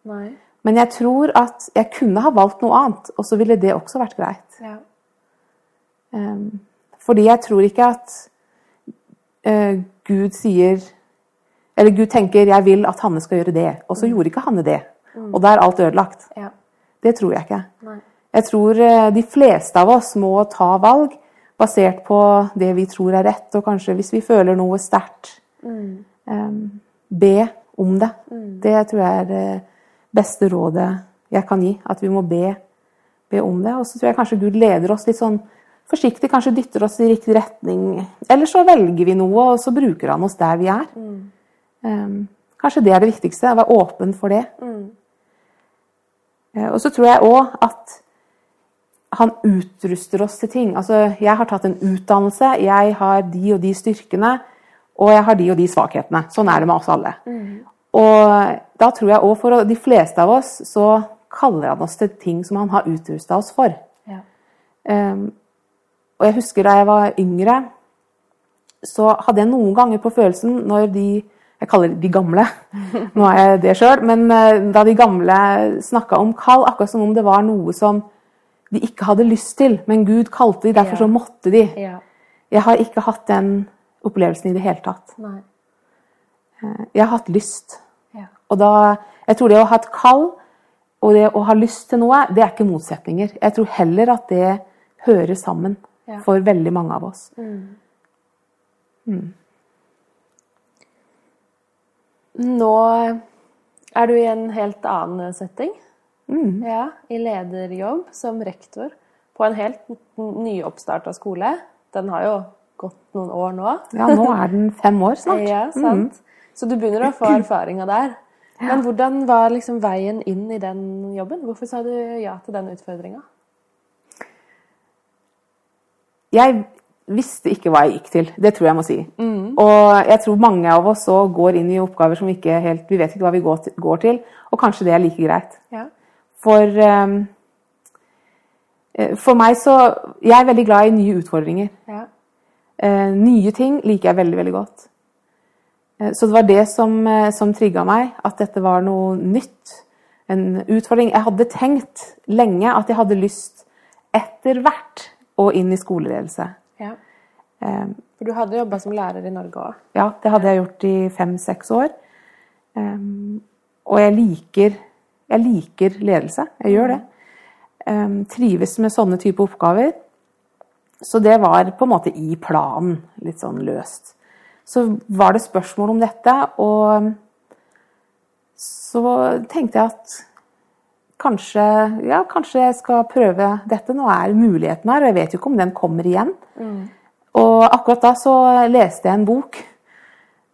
Nei. Men jeg tror at jeg kunne ha valgt noe annet, og så ville det også vært greit. Ja. Um, fordi jeg tror ikke at uh, Gud sier Eller Gud tenker 'jeg vil at Hanne skal gjøre det', og så gjorde ikke Hanne det. Og da er alt ødelagt. Ja. Det tror jeg ikke. Nei. Jeg tror eh, de fleste av oss må ta valg basert på det vi tror er rett, og kanskje hvis vi føler noe sterkt, Mm. um, be om det. Det tror jeg er det beste rådet jeg kan gi. At vi må be, be om det. Og så tror jeg kanskje Gud leder oss litt sånn forsiktig, kanskje dytter oss i riktig retning. Eller så velger vi noe, og så bruker han oss der vi er. Um, kanskje det er det viktigste. Å være åpen for det. Mm. Uh, Og så tror jeg òg at han utruster oss til ting. Altså, jeg har tatt en utdannelse, jeg har de og de styrkene, og jeg har de og de svakhetene. Sånn er det med oss alle. Og da tror jeg òg for de fleste av oss så kaller han oss til ting som han har utrusta oss for. Ja. Um, og jeg husker da jeg var yngre, så hadde jeg noen ganger på følelsen når de Jeg kaller de gamle, nå er jeg det sjøl, men eh, da de gamle snakka om kall, akkurat som om det var noe som de ikke hadde lyst til, men Gud kalte de, derfor så måtte de. Ja. Jeg har ikke hatt den opplevelsen i det hele tatt. Eh, Jeg har hatt lyst. Ja. Og da, jeg tror det å ha et kall og det å ha lyst til noe, det er ikke motsetninger. Jeg tror heller at det hører sammen for veldig mange av oss. Nå er du i en helt annen setting. Ja, I lederjobb som rektor på en helt nyoppstarta skole. Den har jo gått noen år nå. Ja, nå er den fem år snart. Ja, sant? Så du begynner å få erfaringa der. Men hvordan var liksom veien inn i den jobben? Hvorfor sa du ja til den utfordringa? Jeg visste ikke hva jeg gikk til. Det tror jeg må si. Og jeg tror mange av oss så går inn i oppgaver som vi ikke helt Vi vet ikke hva vi går til, går til og kanskje det er like greit. Ja. For eh, For meg så Jeg er veldig glad i nye utfordringer. ja. Uh, nye ting liker jeg veldig, veldig godt. Uh, så det var det som, uh, som trigga meg, at dette var noe nytt. En utfordring. Jeg hadde tenkt lenge at jeg hadde lyst etter hvert å inn i skoleledelse. Ja. Eh, For du hadde jobba som lærer i Norge òg. ja, det hadde jeg gjort i fem-seks år. Eh, og jeg liker, jeg liker ledelse. Jeg gjør det. Eh, trives med sånne type oppgaver. Så det var på en måte i planen, litt sånn løst. Så var det spørsmål om dette, og så tenkte jeg at kanskje, ja, kanskje jeg skal prøve dette. Nå er muligheten her, og jeg vet jo ikke om den kommer igjen. Og akkurat da så leste jeg en bok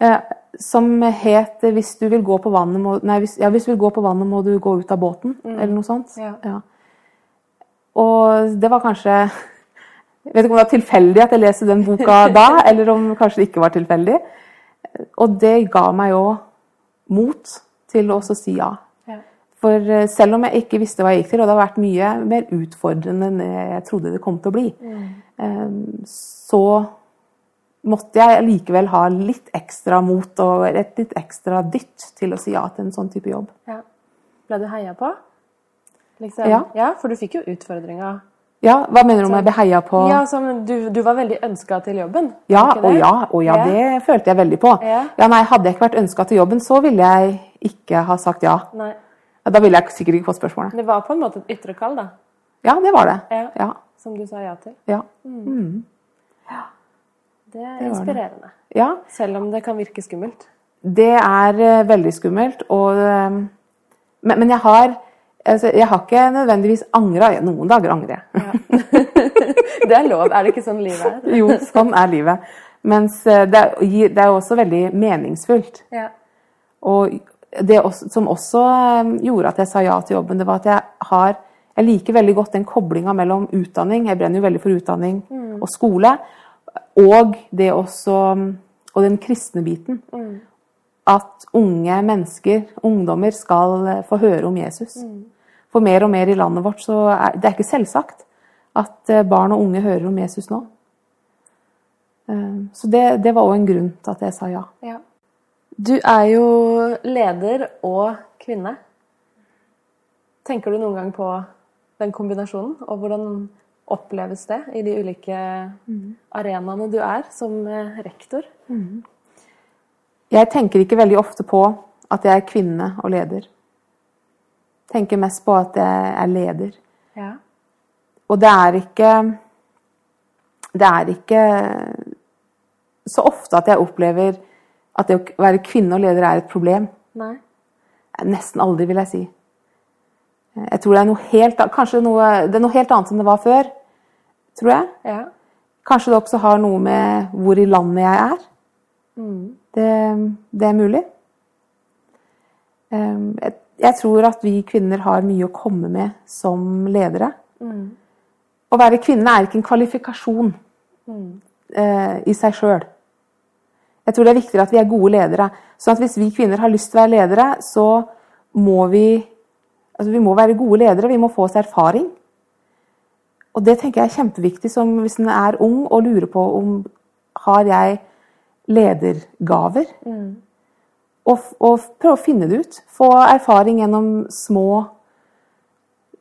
eh, som het 'Hvis du vil gå på vannet, må, nei, hvis, ja, hvis du vil gå på vannet, må du gå ut av båten', eller noe sånt. Ja. Og det var kanskje Jeg vet ikke om det var tilfeldig at jeg leste den boka da, eller om kanskje det ikke var tilfeldig. Og det ga meg jo mot til å også si ja. Ja. For eh, selv om jeg ikke visste hva jeg gikk til, og det har vært mye mer utfordrende enn jeg trodde det kom til å bli, mm. så måtte jeg likevel ha litt ekstra mot og et litt ekstra dytt til å si ja til en sånn type jobb. Ja. Ble du heia på? Liksom. Ja. for du fikk jo utfordringa. Ja, hva mener du om jeg ble heia på? Ja, som du, du var veldig ønska til jobben. Ja, og ja, og ja, det følte jeg veldig på. Ja. Ja, nei, Hadde jeg ikke vært ønska til jobben, så ville jeg ikke ha sagt ja. Nei. Ja, Da ville jeg sikkert ikke fått spørsmålet. Det var på en måte et ytre kall, da. Ja, det var det. Ja. Ja. Som du sa ja til. Ja. Det er det. inspirerende. ja. Selv om det kan virke skummelt. Det er uh, veldig skummelt, og uh, men, men jeg har altså, Jeg har ikke nødvendigvis angra. Noen dager angrer jeg. Det er lov. Er det ikke sånn livet er? Jo, sånn er livet. Mens eh, det er, det er også veldig meningsfullt. Ja. Og det også, som også eh, gjorde at jeg sa ja til jobben, det var at jeg har Jeg liker veldig godt den koblinga mellom utdanning, jeg brenner jo veldig for utdanning og skole, og det også Og den kristne biten. At unge mennesker, ungdommer, skal eh, få høre om Jesus. For mer og mer i landet vårt så er det er ikke selvsagt at eh, barn og unge hører om Jesus nå. Eh, Så det, det var òg en grunn til at jeg sa ja. Ja. Du er jo leder og kvinne. Tenker du noen gang på den kombinasjonen, og hvordan oppleves det i de ulike arenaene du er som eh, rektor? Jeg tenker ikke veldig ofte på at jeg er kvinne og leder. Tenker mest på at jeg er leder. Ja. Og det er ikke Det er ikke så ofte at jeg opplever at det å være kvinne og leder er et problem. Nei? Nesten aldri, vil jeg si. Jeg tror det er noe helt, kanskje noe, det er noe helt annet enn det var før. Tror jeg. Ja. Kanskje det også har noe med hvor i landet jeg er. Det, det er mulig. Um, Jeg, jeg tror at vi kvinner har mye å komme med som ledere. Å være kvinne er ikke en kvalifikasjon mm. i seg sjøl. Jeg tror det er viktigere at vi er gode ledere. Sånn at hvis vi kvinner har lyst til å være ledere, så må vi altså vi må være gode ledere. Vi må få oss erfaring. Og det tenker jeg er kjempeviktig som hvis en er ung og lurer på om har jeg ledergaver. Og, og prøve å finne det ut. Få erfaring gjennom små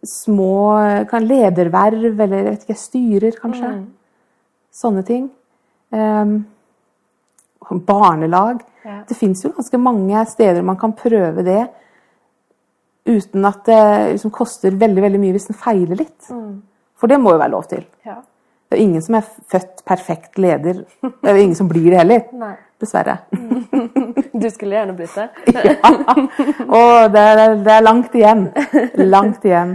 små kan lederverv, eller jeg vet ikke, styrer, kanskje. Sånne ting. Barnelag. Ja. Det fins jo ganske mange steder man kan prøve det uten at det liksom koster veldig veldig mye hvis en feiler litt. For det må jo være lov til. Ja. Det er ingen som er født perfekt leder. Det er ingen som blir det heller. Nei. Dessverre. Du skulle gjerne blitt det. Og det er, det er langt igjen. Langt igjen.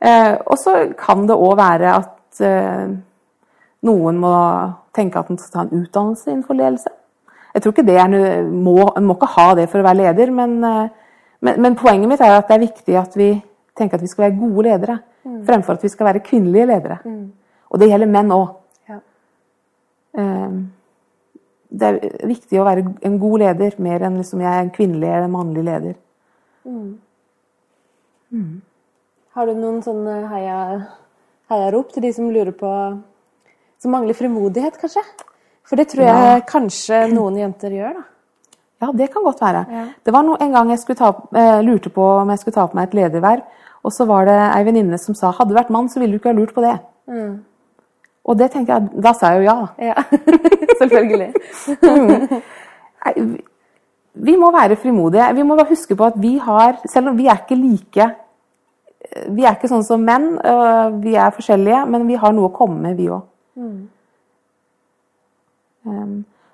Eh, og så kan det òg være at eh, noen må tenke at en skal ta en utdannelse innenfor ledelse. Jeg tror ikke det er noe, må, må ikke ha det for å være leder, men, eh, men, men poenget mitt er at det er viktig at vi tenker at vi skal være gode ledere, fremfor at vi skal være kvinnelige ledere. Og det gjelder menn òg. Ja. Det er viktig å være en god leder, mer enn liksom jeg er en kvinnelig eller mannlig leder. Har du noen sånne heia, heiarop til de som lurer på Som mangler frimodighet, kanskje? For det tror jeg kanskje noen jenter gjør, da. Ja, det kan godt være. Ja. Det var no, en gang jeg ta, eh, lurte på om jeg skulle ta på meg et lederverv, og så var det ei venninne som sa hadde du vært mann, så ville du ikke ha lurt på det. Og det tenkte jeg, da sa jeg jo ja. Ja, selvfølgelig. Vi- må være frimodige. Vi må bare huske på at vi har Selv om vi er ikke like Vi er ikke sånn som menn. Vi er forskjellige, men vi har noe å komme med, vi òg. Um,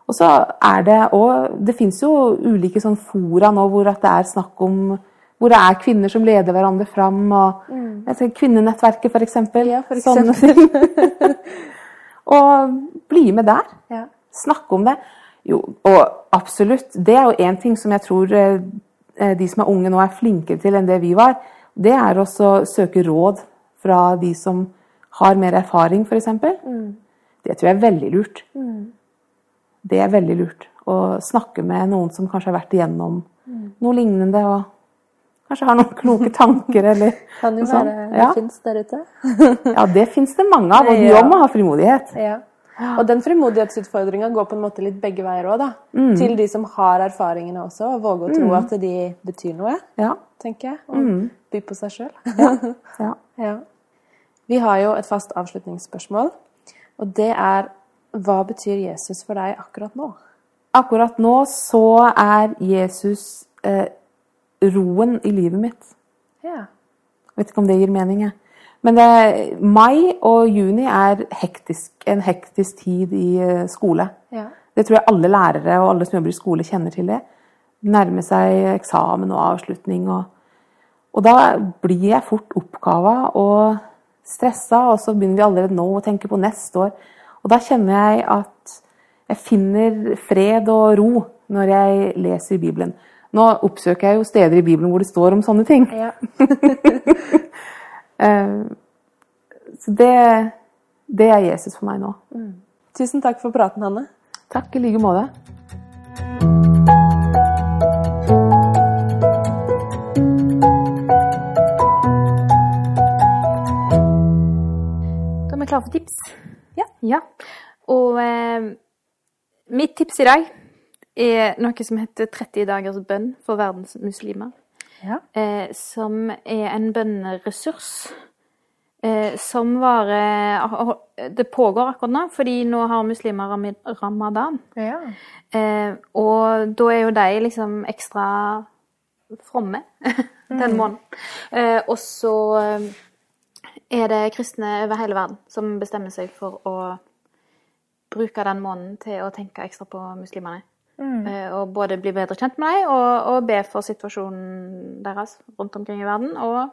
og så er det òg Det fins jo ulike sånn fora nå hvor at det er snakk om hvor det er kvinner som leder hverandre fram. og jeg tenker Kvinnenettverket, for eksempel. Ja, for eksempel. ting. og bli med der. Ja. Snakke om det. Jo, og absolutt. Det er jo én ting som jeg tror eh, de som er unge nå er flinkere til enn det vi var. Det er også å søke råd fra de som har mer erfaring, f.eks. Det tror jeg er veldig lurt. Det er veldig lurt. Å snakke med noen som kanskje har vært igjennom noe lignende, og kanskje har noen kloke tanker, eller Kan jo være det Ja. fins der ute. ja, det fins det mange av, og vi òg må ha frimodighet. Ja. Og den frimodighetsutfordringa går på en måte litt begge veier òg, da. Mm. Til de som har erfaringene også, og våge å tro at de betyr noe, Ja. tenker jeg. Og Mm. by på seg sjøl. ja. Ja. Vi har jo et fast avslutningsspørsmål, og det er hva betyr Jesus for deg akkurat nå? Akkurat nå så er Jesus eh, roen i livet mitt. Ja. Vet ikke om det gir mening, jeg. Men det, mai og juni er hektisk, en hektisk tid i eh, skole. ja. Det tror jeg alle lærere og alle som jobber i skole, kjenner til det. Nærme seg eksamen og avslutning. Og, Og da blir jeg fort oppgava og stressa, og så begynner vi allerede nå å tenke på neste år. Og da kjenner jeg at jeg finner fred og ro når jeg leser Bibelen. Nå oppsøker jeg jo steder i Bibelen hvor det står om sånne ting. Ja. Eh, Så det, det er Jesus for meg nå. Tusen takk for praten, Hanne. Takk i like måte. Da er vi klare for tips. Ja. Og eh, mitt tips i dag er noe som heter 30 dagers bønn for verdens muslimer. Ja. Eh, som er en bønneressurs eh, som varer Det pågår akkurat nå, fordi nå har muslimer ramadan. Ja. Eh, og da er jo de liksom ekstra fromme den måneden. Eh, og så eh, er det kristne over hele verden som bestemmer seg for å bruke den måneden til å tenke ekstra på muslimene. Mm. og både bli bedre kjent med dem og, og be for situasjonen deres rundt omkring i verden. Og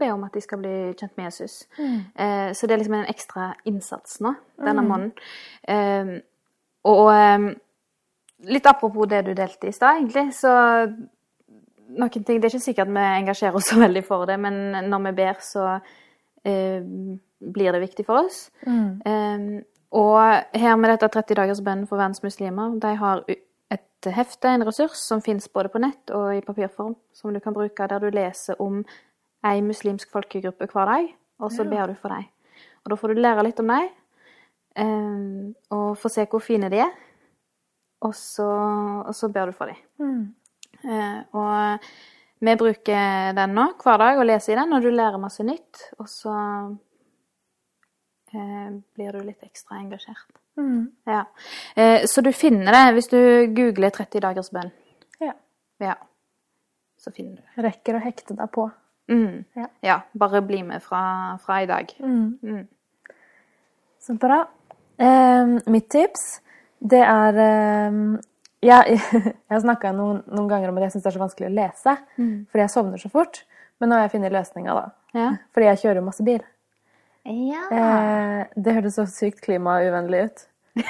be om at de skal bli kjent med Jesus. Eh, så det er liksom en ekstra innsats nå denne måneden. Eh, og eh, litt apropos det du delte i stad, egentlig, så noen ting, Det er ikke sikkert vi engasjerer oss så veldig for det, men når vi ber, så eh, blir det viktig for oss. Eh, og her med dette 30 dagers bønn for verdens muslimer, de har et hefte, en ressurs, som fins både på nett og i papirform, som du kan bruke der du leser om ei muslimsk folkegruppe hver dag, og så ber du for dem. Og da får du lære litt om dem, eh, og få se hvor fine de er, og så, og så ber du for dem. Mm. og vi bruker den nå hver dag og leser i den, og du lærer masse nytt. Og så eh, blir du litt ekstra engasjert. Ja. Eh, så du finner det hvis du googler 30 dagers bønn. Ja. Ja. Så finner du det. Rekker å hekte deg på. Mm. Ja. Ja, bare bli med fra, fra i dag. Mm. Så bra. Eh, mitt tips, det er ehm, Jeg, har snakka noen, noen ganger om at jeg syns det er så vanskelig å lese. Fordi jeg sovner så fort. Men nå har jeg funnet løsninga, da. Ja. Fordi jeg kjører masse bil. ja. Eh, det hørtes så sykt klimauvennlig ut.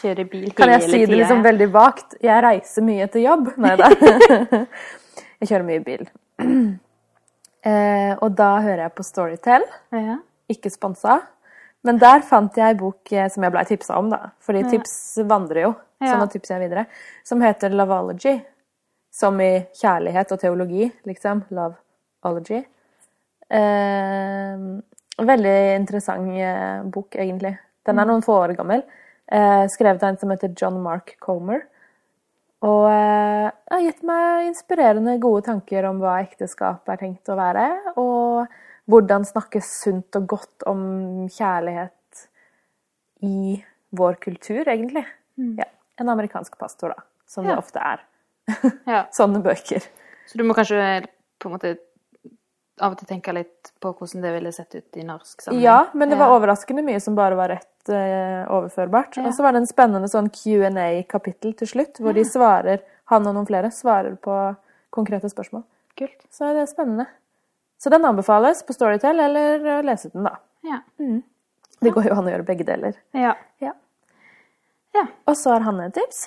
Kjøre bil Kan jeg si det liksom veldig vagt? Jeg reiser mye til jobb. Nei da. jeg kjører mye bil. Eh, og da hører jeg på Storytel. Ja. Ikke sponsa. Men der fant jeg ei bok eh, som jeg blei tipsa om, da. Fordi tips vandrer jo. Så Ja. nå tipser jeg videre. Som heter Loveology. Som i kjærlighet og teologi, liksom. Loveology. Eh, veldig interessant eh, bok, egentlig. Den er noen få år gammel. Eh, skrevet av en som heter John Mark Comer. Og eh, har gitt meg inspirerende gode tanker om hva ekteskap er tenkt å være, og hvordan snakke sunt og godt om kjærlighet i vår kultur, egentlig. Ja, en amerikansk pastor, da, som Ja. det ofte er. Sånne bøker. Så du må kanskje på en måte av og til tenke litt på hvordan det ville sett ut i norsk sammenheng. Ja, men det var overraskende mye som bare var rett uh, overførbart. Ja. Og så var det en spennende sånn Q&A-kapittel til slutt, hvor de svarer, han og noen flere, svarer på konkrete spørsmål. Kult. Så det er spennende. Så den anbefales på Storytel, eller lese den, da. Ja. Det går jo an å gjøre begge deler. Ja. Ja. Ja. Og så har han et tips.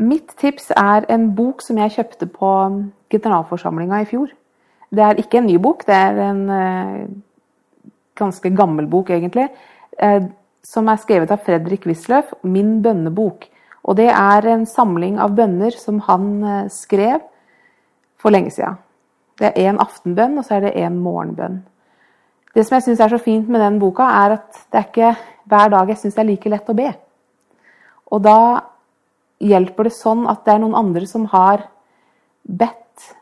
Mitt tips er en bok som jeg kjøpte på generalforsamlinga i fjor. Det er ikke en ny bok, det er en uh, ganske gammel bok, egentlig. Uh, som er skrevet av Fredrik Wisløff, 'Min bønnebok'. Og det er en samling av bønner som han uh, skrev for lenge siden. Det er én aftenbønn, og så er det én morgenbønn. Det som jeg syns er så fint med den boka, er at det er ikke hver dag jeg syns det er like lett å be. Og da hjelper det sånn at det er noen andre som har bedt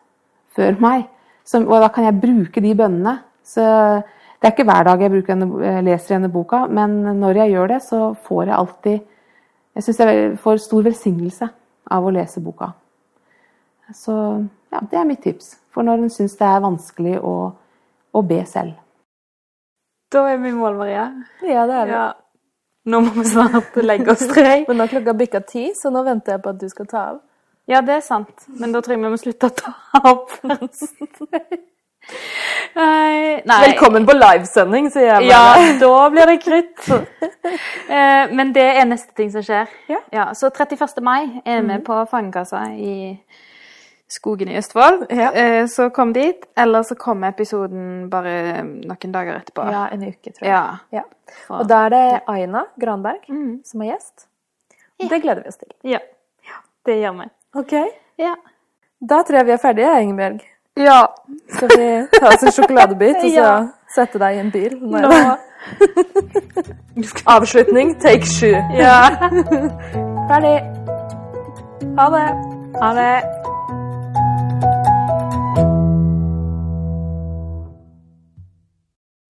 før meg. Som, og da kan jeg bruke de bønnene. Så det er ikke hver dag jeg denne, eh, leser denne boka, men når jeg gjør det, så får jeg alltid Jeg syns jeg får stor velsignelse av å lese boka. Så ja, det er mitt tips. For når en syns det er vanskelig å, å be selv. Da er vi i mål, Maria. Ja, det er det. Ja. Nå må vi snart legge oss, tror. Men nå er klokka bikka ti, så nå venter jeg på at du skal ta av. Ja, det er sant. Men da tror jeg vi må slutte å ta av først. Nei. Velkommen på livesending, sier jeg Ja, da blir det krutt. Eh, Men det er neste ting som skjer. Ja. så 31. mai er vi på Fangekassa i Skogen i Østfold. Ja. Eh, Så kom dit. Eller så kommer episoden bare noen dager etterpå. Ja, en uke, tror jeg. Ja. Ja. Og da er det Aina Granberg mm. som er gjest. Det gleder vi oss til. ja. Det gjør vi. Ok. Ja. Da tror jeg vi er ferdige, Ingebjørg. ja. Skal vi ta oss en sjokoladebit og så sette deg i en bil? Nå. Avslutning, take sju. Ja. Ferdig. Ha det. Ha det.